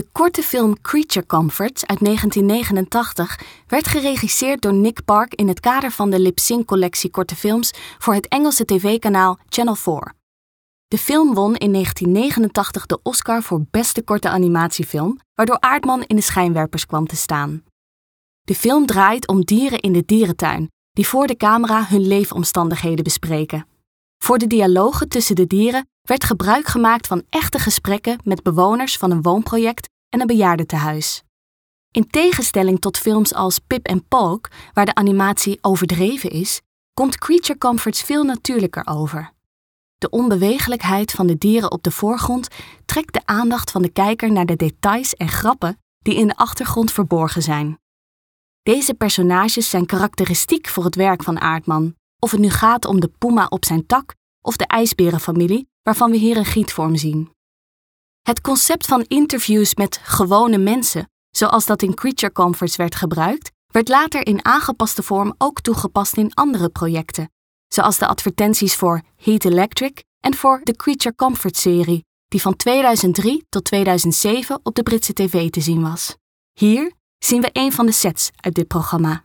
De korte film Creature Comforts uit 1989 werd geregisseerd door Nick Park in het kader van de Lip Sync collectie korte films voor het Engelse tv-kanaal Channel 4. De film won in 1989 de Oscar voor beste korte animatiefilm, waardoor Aardman in de schijnwerpers kwam te staan. De film draait om dieren in de dierentuin, die voor de camera hun leefomstandigheden bespreken. Voor de dialogen tussen de dieren werd gebruik gemaakt van echte gesprekken met bewoners van een woonproject en een bejaardentehuis. In tegenstelling tot films als Pip en Polk, waar de animatie overdreven is, komt Creature Comforts veel natuurlijker over. De onbewegelijkheid van de dieren op de voorgrond trekt de aandacht van de kijker naar de details en grappen die in de achtergrond verborgen zijn. Deze personages zijn karakteristiek voor het werk van Aardman, of het nu gaat om de puma op zijn tak of de ijsberenfamilie, waarvan we hier een gietvorm zien. Het concept van interviews met gewone mensen, zoals dat in Creature Comforts werd gebruikt, werd later in aangepaste vorm ook toegepast in andere projecten, zoals de advertenties voor Heat Electric en voor de Creature Comfort serie, die van 2003 tot 2007 op de Britse tv te zien was. Hier zien we een van de sets uit dit programma.